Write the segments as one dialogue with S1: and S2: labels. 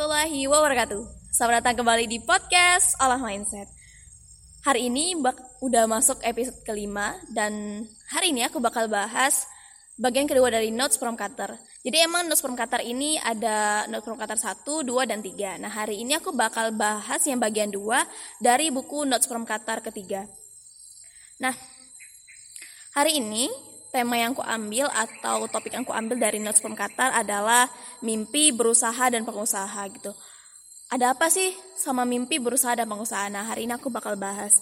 S1: Warahmatullahi wabarakatuh. Selamat datang kembali di podcast Olah Mindset. Hari ini bak udah masuk episode kelima dan hari ini aku bakal bahas bagian kedua dari Notes from Qatar. Jadi emang Notes from Qatar ini ada Notes from Qatar 1, 2, dan 3. Nah hari ini aku bakal bahas yang bagian 2 dari buku Notes from Qatar ketiga. Nah, hari ini tema yang ku ambil atau topik yang ku ambil dari Notes from Qatar adalah mimpi, berusaha, dan pengusaha gitu. Ada apa sih sama mimpi, berusaha, dan pengusaha? Nah, hari ini aku bakal bahas.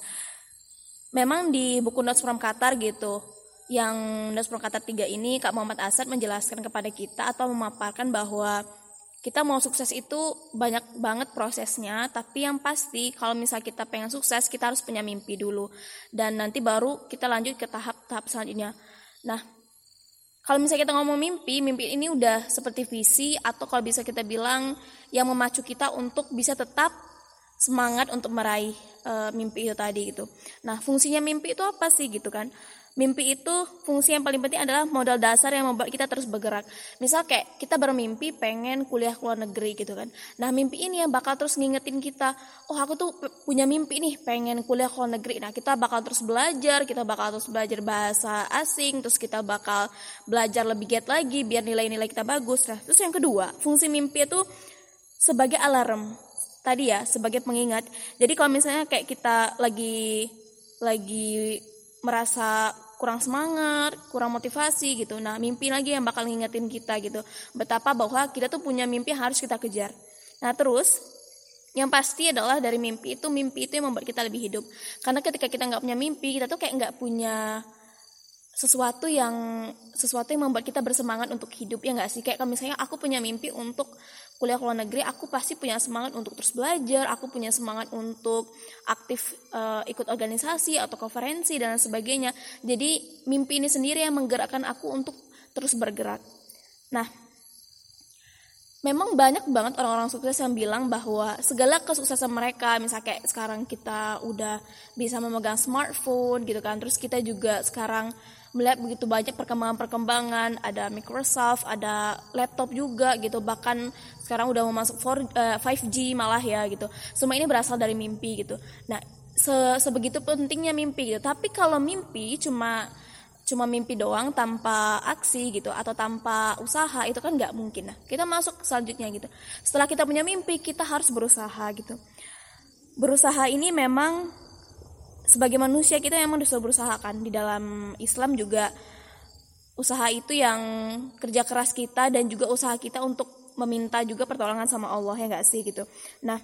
S1: Memang di buku Notes from Qatar gitu, yang Notes from Qatar 3 ini Kak Muhammad Asad menjelaskan kepada kita atau memaparkan bahwa kita mau sukses itu banyak banget prosesnya tapi yang pasti kalau misal kita pengen sukses kita harus punya mimpi dulu dan nanti baru kita lanjut ke tahap-tahap selanjutnya Nah, kalau misalnya kita ngomong mimpi, mimpi ini udah seperti visi atau kalau bisa kita bilang yang memacu kita untuk bisa tetap semangat untuk meraih e, mimpi itu tadi gitu. Nah, fungsinya mimpi itu apa sih gitu kan? Mimpi itu fungsi yang paling penting adalah modal dasar yang membuat kita terus bergerak. Misal kayak kita bermimpi pengen kuliah ke luar negeri gitu kan. Nah mimpi ini yang bakal terus ngingetin kita, oh aku tuh punya mimpi nih pengen kuliah ke luar negeri. Nah kita bakal terus belajar, kita bakal terus belajar bahasa asing, terus kita bakal belajar lebih giat lagi biar nilai-nilai kita bagus. Nah terus yang kedua, fungsi mimpi itu sebagai alarm. Tadi ya, sebagai pengingat. Jadi kalau misalnya kayak kita lagi lagi merasa kurang semangat, kurang motivasi gitu. Nah, mimpi lagi yang bakal ngingetin kita gitu. Betapa bahwa kita tuh punya mimpi harus kita kejar. Nah, terus yang pasti adalah dari mimpi itu mimpi itu yang membuat kita lebih hidup. Karena ketika kita nggak punya mimpi, kita tuh kayak nggak punya sesuatu yang sesuatu yang membuat kita bersemangat untuk hidup ya nggak sih kayak kalau misalnya aku punya mimpi untuk kuliah ke luar negeri aku pasti punya semangat untuk terus belajar aku punya semangat untuk aktif uh, ikut organisasi atau konferensi dan sebagainya. Jadi mimpi ini sendiri yang menggerakkan aku untuk terus bergerak. Nah memang banyak banget orang-orang sukses yang bilang bahwa segala kesuksesan mereka misalnya kayak sekarang kita udah bisa memegang smartphone gitu kan terus kita juga sekarang melihat begitu banyak perkembangan-perkembangan. Ada Microsoft ada laptop juga gitu. Bahkan sekarang udah mau masuk 4, uh, 5G malah ya gitu. Semua ini berasal dari mimpi gitu. Nah se sebegitu pentingnya mimpi gitu. Tapi kalau mimpi cuma cuma mimpi doang tanpa aksi gitu atau tanpa usaha itu kan nggak mungkin. Nah kita masuk selanjutnya gitu. Setelah kita punya mimpi kita harus berusaha gitu. Berusaha ini memang sebagai manusia kita memang disuruh berusaha kan di dalam Islam juga usaha itu yang kerja keras kita dan juga usaha kita untuk meminta juga pertolongan sama Allah ya nggak sih gitu. Nah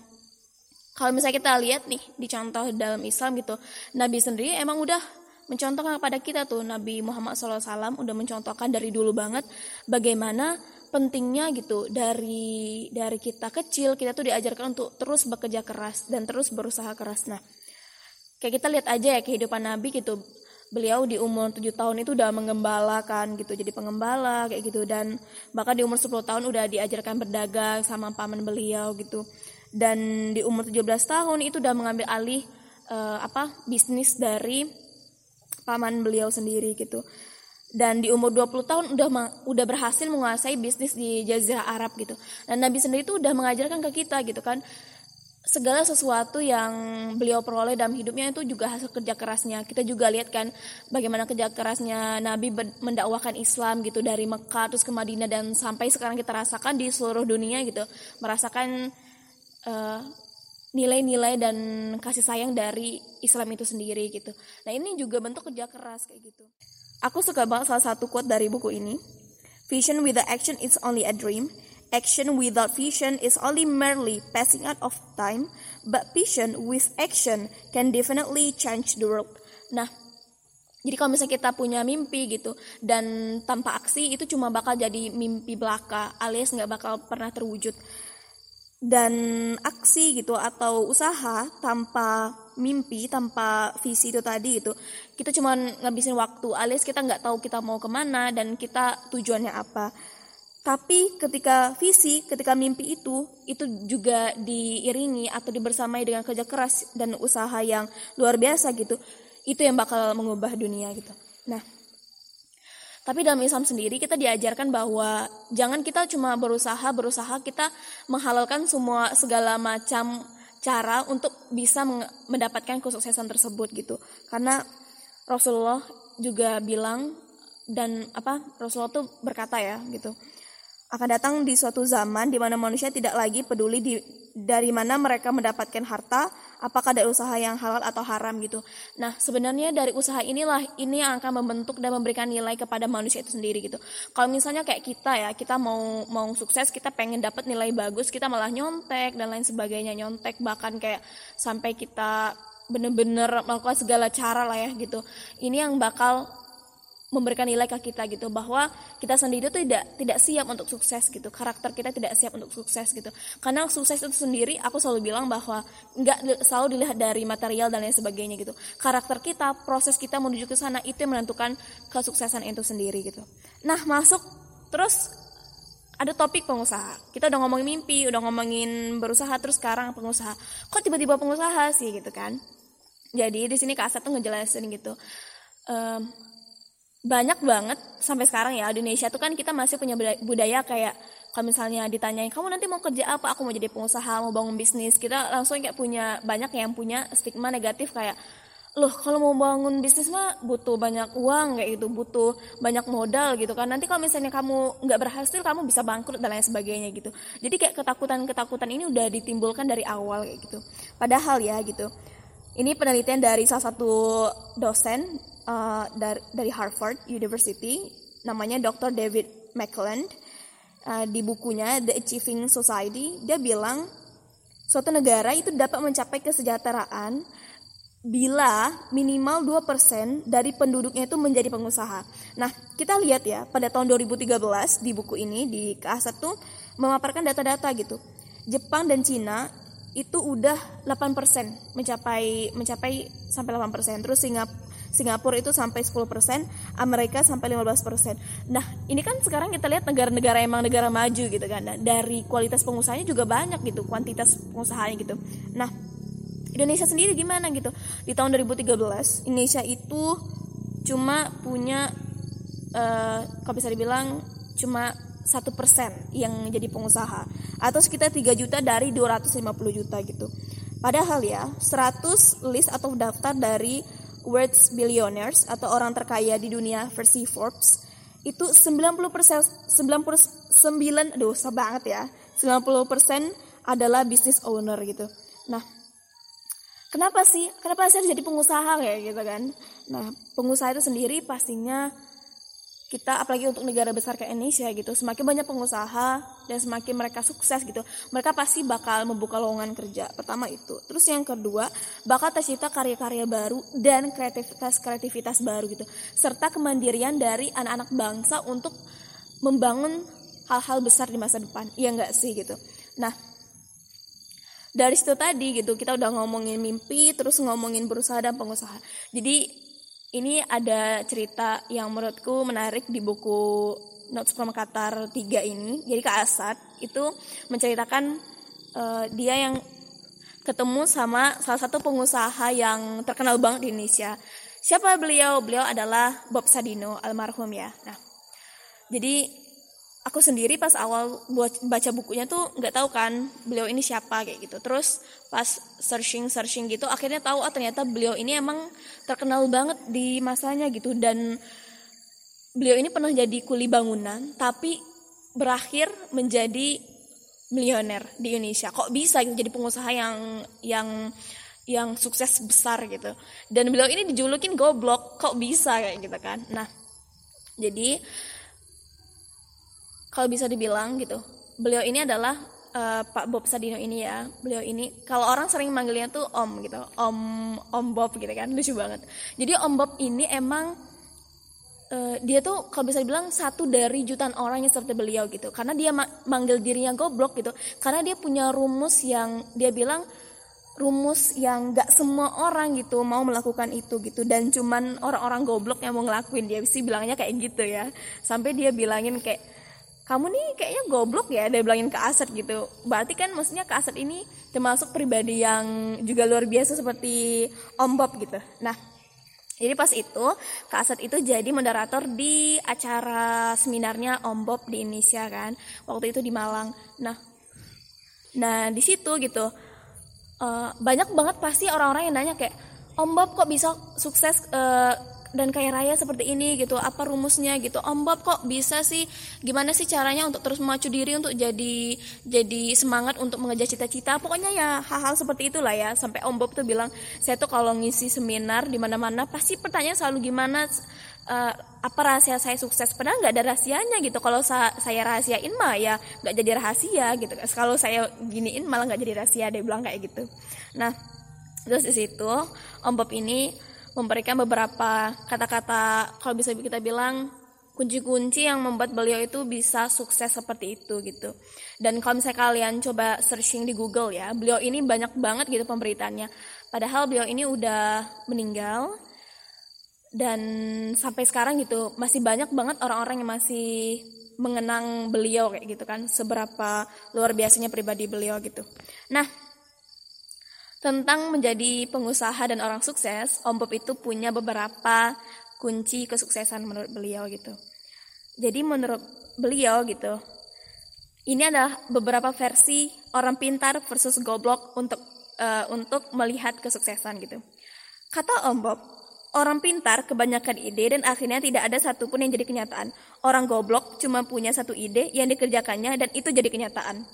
S1: kalau misalnya kita lihat nih di contoh dalam Islam gitu, Nabi sendiri emang udah mencontohkan kepada kita tuh Nabi Muhammad SAW udah mencontohkan dari dulu banget bagaimana pentingnya gitu dari dari kita kecil kita tuh diajarkan untuk terus bekerja keras dan terus berusaha keras. Nah kayak kita lihat aja ya kehidupan Nabi gitu. Beliau di umur 7 tahun itu udah mengembalakan gitu jadi pengembala kayak gitu. Dan bahkan di umur 10 tahun udah diajarkan berdagang sama paman beliau gitu. Dan di umur 17 tahun itu udah mengambil alih uh, apa bisnis dari paman beliau sendiri gitu. Dan di umur 20 tahun udah udah berhasil menguasai bisnis di Jazirah Arab gitu. Dan Nabi sendiri itu udah mengajarkan ke kita gitu kan segala sesuatu yang beliau peroleh dalam hidupnya itu juga hasil kerja kerasnya. Kita juga lihat kan bagaimana kerja kerasnya Nabi mendakwahkan Islam gitu dari Mekah terus ke Madinah dan sampai sekarang kita rasakan di seluruh dunia gitu, merasakan eh, nilai-nilai dan kasih sayang dari Islam itu sendiri gitu. Nah, ini juga bentuk kerja keras kayak gitu. Aku suka banget salah satu quote dari buku ini. Vision with the action is only a dream Action without vision is only merely passing out of time, but vision with action can definitely change the world. Nah, jadi kalau misalnya kita punya mimpi gitu dan tanpa aksi itu cuma bakal jadi mimpi belaka alias nggak bakal pernah terwujud. Dan aksi gitu atau usaha tanpa mimpi, tanpa visi itu tadi itu kita cuma ngabisin waktu alias kita nggak tahu kita mau ke mana dan kita tujuannya apa. Tapi ketika visi, ketika mimpi itu, itu juga diiringi atau dibersamai dengan kerja keras dan usaha yang luar biasa gitu, itu yang bakal mengubah dunia gitu. Nah, Tapi dalam Islam sendiri kita diajarkan bahwa jangan kita cuma berusaha berusaha kita menghalalkan semua segala macam cara untuk bisa mendapatkan kesuksesan tersebut gitu. Karena Rasulullah juga bilang dan apa Rasulullah tuh berkata ya gitu. Akan datang di suatu zaman di mana manusia tidak lagi peduli di dari mana mereka mendapatkan harta apakah dari usaha yang halal atau haram gitu. Nah, sebenarnya dari usaha inilah ini yang akan membentuk dan memberikan nilai kepada manusia itu sendiri gitu. Kalau misalnya kayak kita ya, kita mau mau sukses, kita pengen dapat nilai bagus, kita malah nyontek dan lain sebagainya, nyontek bahkan kayak sampai kita bener-bener melakukan segala cara lah ya gitu. Ini yang bakal memberikan nilai ke kita gitu bahwa kita sendiri itu tidak tidak siap untuk sukses gitu. Karakter kita tidak siap untuk sukses gitu. Karena sukses itu sendiri aku selalu bilang bahwa nggak selalu dilihat dari material dan lain sebagainya gitu. Karakter kita proses kita menuju ke sana itu yang menentukan kesuksesan itu sendiri gitu. Nah masuk terus ada topik pengusaha. Kita udah ngomongin mimpi udah ngomongin berusaha terus sekarang pengusaha. Kok tiba-tiba pengusaha sih gitu kan? Jadi di sini kak Asat tuh ngejelasin gitu. Um, banyak banget sampai sekarang ya. Indonesia tuh kan kita masih punya budaya kayak kalau misalnya ditanyain kamu nanti mau kerja apa? Aku mau jadi pengusaha mau bangun bisnis. Kita langsung kayak punya banyak yang punya stigma negatif kayak loh kalau mau bangun bisnis mah butuh banyak uang kayak gitu butuh banyak modal gitu kan. Nanti kalau misalnya kamu nggak berhasil kamu bisa bangkrut dan lain sebagainya gitu. Jadi kayak ketakutan ketakutan ini udah ditimbulkan dari awal kayak gitu. Padahal ya gitu ini penelitian dari salah satu dosen uh, dari, dari Harvard University namanya Dr. David McClelland uh, di bukunya The Achieving Society dia bilang suatu negara itu dapat mencapai kesejahteraan bila minimal 2% dari penduduknya itu menjadi pengusaha. Nah, kita lihat ya, pada tahun 2013 di buku ini di Keasat tuh memaparkan data-data gitu. Jepang dan Cina itu udah 8% mencapai mencapai sampai 8%. Terus Singapura Singapura itu sampai 10%, Amerika sampai 15%. Nah, ini kan sekarang kita lihat negara-negara emang negara maju gitu kan. Nah, dari kualitas pengusahanya juga banyak gitu, kuantitas pengusahanya gitu. Nah, Indonesia sendiri gimana gitu? Di tahun 2013, Indonesia itu cuma punya uh, kalau bisa dibilang cuma satu persen yang jadi pengusaha atau sekitar 3 juta dari 250 juta gitu. Padahal ya 100 list atau daftar dari World's Billionaires atau orang terkaya di dunia versi Forbes itu 90 persen 99 aduh banget ya. 90 persen adalah business owner gitu. Nah kenapa sih? Kenapa sih harus jadi pengusaha kayak gitu kan? Nah pengusaha itu sendiri pastinya kita apalagi untuk negara besar kayak Indonesia gitu semakin banyak pengusaha dan semakin mereka sukses gitu mereka pasti bakal membuka lowongan kerja. Pertama itu. Terus yang kedua bakal tercipta karya-karya baru dan kreativitas kreativitas baru gitu. Serta kemandirian dari anak-anak bangsa untuk membangun hal-hal besar di masa depan. Iya enggak sih gitu? Nah dari situ tadi gitu kita udah ngomongin mimpi terus ngomongin berusaha dan pengusaha. Jadi ini ada cerita yang menurutku menarik di buku Notes from Qatar 3 ini. Jadi Kak Asad itu menceritakan uh, dia yang ketemu sama salah satu pengusaha yang terkenal banget di Indonesia. Siapa beliau? Beliau adalah Bob Sadino almarhum ya. Nah, jadi aku sendiri pas awal buat baca bukunya tuh nggak tahu kan beliau ini siapa kayak gitu. Terus pas searching searching gitu akhirnya tahu ah ternyata beliau ini emang terkenal banget di masanya gitu. Dan beliau ini pernah jadi kuli bangunan tapi berakhir menjadi milioner di Indonesia. Kok bisa gitu jadi pengusaha yang yang yang sukses besar gitu. Dan beliau ini dijulukin goblok kok bisa kayak gitu kan. Nah jadi kalau bisa dibilang gitu beliau ini adalah uh, Pak Bob Sadino ini ya. Beliau ini kalau orang sering manggilnya tuh Om gitu Om Om Bob gitu kan lucu banget. Jadi Om Bob ini emang uh, dia tuh kalau bisa dibilang satu dari jutaan orang yang seperti beliau gitu. Karena dia ma manggil dirinya goblok gitu. Karena dia punya rumus yang dia bilang rumus yang gak semua orang gitu mau melakukan itu gitu. Dan cuman orang-orang goblok yang mau ngelakuin dia sih bilangnya kayak gitu ya. Sampai dia bilangin kayak kamu nih kayaknya goblok ya dia bilangin ke Aset gitu. Berarti kan maksudnya ke Aset ini termasuk pribadi yang juga luar biasa seperti Om Bob gitu. Nah jadi pas itu Kak Asad itu jadi moderator di acara seminarnya Om Bob di Indonesia kan waktu itu di Malang. Nah nah di situ gitu uh, banyak banget pasti orang-orang yang nanya kayak Om Bob kok bisa sukses uh, dan kaya raya seperti ini gitu apa rumusnya gitu. Om Bob kok bisa sih gimana sih caranya untuk terus memacu diri untuk jadi jadi semangat untuk mengejar cita-cita? Pokoknya ya hal-hal seperti itulah ya. Sampai Om Bob tuh bilang saya tuh kalau ngisi seminar di mana-mana pasti pertanyaan selalu gimana uh, apa rahasia saya sukses? Padahal nggak ada rahasianya gitu. Kalau sa saya rahasiain mah ya nggak jadi rahasia gitu. Kalau saya giniin malah nggak jadi rahasia dia bilang kayak gitu. Nah terus di situ Om Bob ini memberikan beberapa kata-kata kalau bisa kita bilang kunci-kunci yang membuat beliau itu bisa sukses seperti itu gitu. Dan kalau misalnya kalian coba searching di Google ya, beliau ini banyak banget gitu pemberitaannya. Padahal beliau ini udah meninggal dan sampai sekarang gitu masih banyak banget orang-orang yang masih mengenang beliau kayak gitu kan, seberapa luar biasanya pribadi beliau gitu. Nah, tentang menjadi pengusaha dan orang sukses, Om Bob itu punya beberapa kunci kesuksesan menurut beliau gitu. Jadi menurut beliau gitu, ini adalah beberapa versi orang pintar versus goblok untuk uh, untuk melihat kesuksesan gitu. Kata Om Bob, orang pintar kebanyakan ide dan akhirnya tidak ada satupun yang jadi kenyataan. Orang goblok cuma punya satu ide yang dikerjakannya dan itu jadi kenyataan.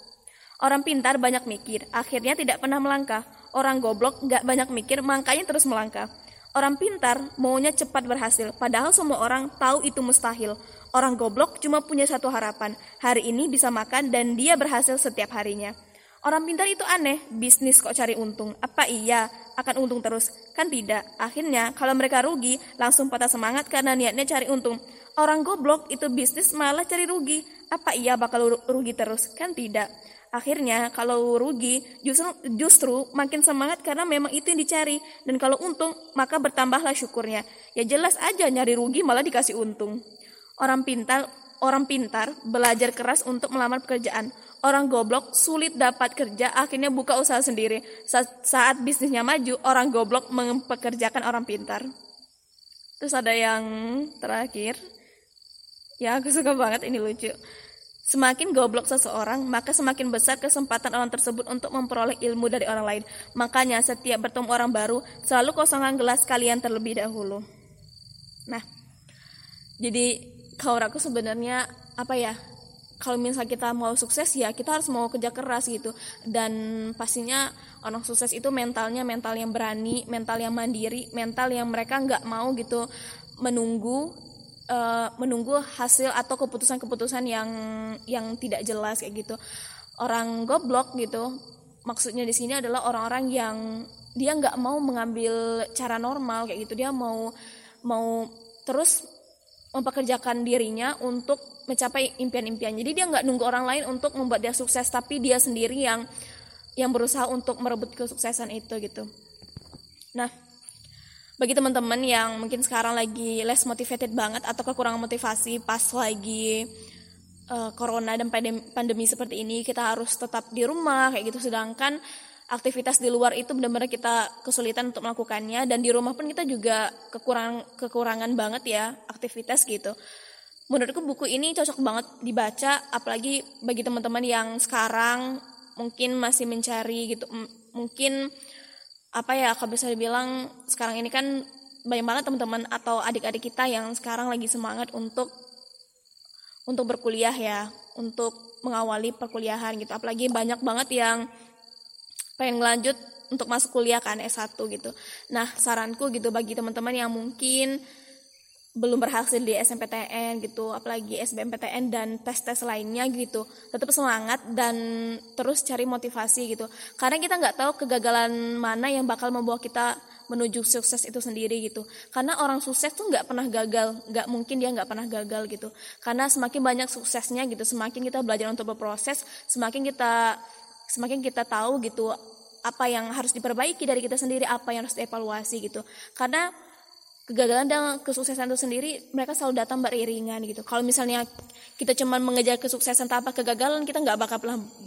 S1: Orang pintar banyak mikir, akhirnya tidak pernah melangkah. Orang goblok gak banyak mikir, makanya terus melangkah. Orang pintar maunya cepat berhasil, padahal semua orang tahu itu mustahil. Orang goblok cuma punya satu harapan, hari ini bisa makan dan dia berhasil setiap harinya. Orang pintar itu aneh, bisnis kok cari untung. Apa iya akan untung terus? Kan tidak. Akhirnya kalau mereka rugi, langsung patah semangat karena niatnya cari untung. Orang goblok itu bisnis malah cari rugi. Apa iya bakal rugi terus? Kan tidak. Akhirnya kalau rugi justru justru makin semangat karena memang itu yang dicari dan kalau untung maka bertambahlah syukurnya. Ya jelas aja nyari rugi malah dikasih untung. Orang pintar orang pintar belajar keras untuk melamar pekerjaan. Orang goblok sulit dapat kerja akhirnya buka usaha sendiri. Saat, saat bisnisnya maju, orang goblok mempekerjakan orang pintar. Terus ada yang terakhir. Ya aku suka banget ini lucu. Semakin goblok seseorang, maka semakin besar kesempatan orang tersebut untuk memperoleh ilmu dari orang lain. Makanya setiap bertemu orang baru, selalu kosongkan gelas kalian terlebih dahulu. Nah, jadi kalau aku sebenarnya apa ya? Kalau misalnya kita mau sukses ya kita harus mau kerja keras gitu dan pastinya orang sukses itu mentalnya mental yang berani, mental yang mandiri, mental yang mereka nggak mau gitu menunggu uh, menunggu hasil atau keputusan-keputusan yang yang tidak jelas kayak gitu. Orang goblok gitu. Maksudnya di sini adalah orang-orang yang dia nggak mau mengambil cara normal kayak gitu. Dia mau mau terus mempekerjakan dirinya untuk mencapai impian-impian. Jadi dia nggak nunggu orang lain untuk membuat dia sukses tapi dia sendiri yang yang berusaha untuk merebut kesuksesan itu gitu. Nah bagi teman-teman yang mungkin sekarang lagi less motivated banget atau kekurangan motivasi pas lagi uh, corona dan pandemi, pandemi seperti ini kita harus tetap di rumah kayak gitu. Sedangkan aktivitas di luar itu benar-benar kita kesulitan untuk melakukannya. Dan di rumah pun kita juga kekurangan kekurangan banget ya aktivitas gitu. Menurutku buku ini cocok banget dibaca apalagi bagi teman-teman yang sekarang mungkin masih mencari gitu mungkin apa ya kalau bisa dibilang sekarang ini kan banyak banget teman-teman atau adik-adik kita yang sekarang lagi semangat untuk untuk berkuliah ya, untuk mengawali perkuliahan gitu. Apalagi banyak banget yang pengen lanjut untuk masuk kuliah kan S1 gitu. Nah, saranku gitu bagi teman-teman yang mungkin belum berhasil di SNPTN gitu, apalagi SBMPTN dan tes-tes lainnya gitu. Tetap semangat dan terus cari motivasi gitu. Karena kita nggak tahu kegagalan mana yang bakal membawa kita menuju sukses itu sendiri gitu. Karena orang sukses tuh nggak pernah gagal, nggak mungkin dia nggak pernah gagal gitu. Karena semakin banyak suksesnya gitu, semakin kita belajar untuk berproses, semakin kita semakin kita tahu gitu apa yang harus diperbaiki dari kita sendiri, apa yang harus dievaluasi gitu. Karena kegagalan dan kesuksesan itu sendiri mereka selalu datang beriringan gitu. Kalau misalnya kita cuma mengejar kesuksesan tanpa kegagalan kita nggak bakal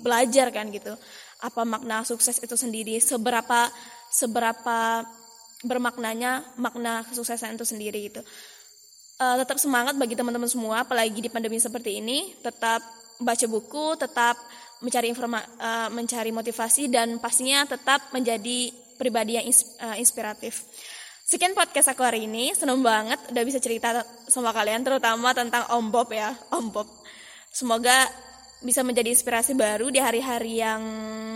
S1: belajar kan gitu. Apa makna sukses itu sendiri, seberapa seberapa bermaknanya makna kesuksesan itu sendiri gitu uh, tetap semangat bagi teman-teman semua apalagi di pandemi seperti ini tetap baca buku tetap mencari informa uh, mencari motivasi dan pastinya tetap menjadi pribadi yang uh, inspiratif sekian podcast aku hari ini. Seneng banget udah bisa cerita sama kalian terutama tentang Om Bob ya. Om Bob. Semoga bisa menjadi inspirasi baru di hari-hari yang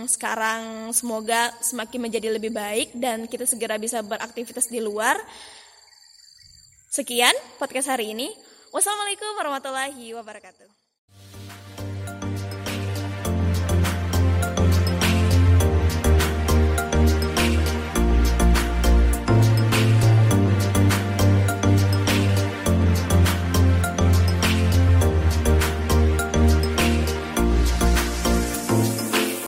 S1: sekarang. Semoga semakin menjadi lebih baik dan kita segera bisa beraktivitas di luar. Sekian podcast hari ini. Wassalamualaikum warahmatullahi wabarakatuh.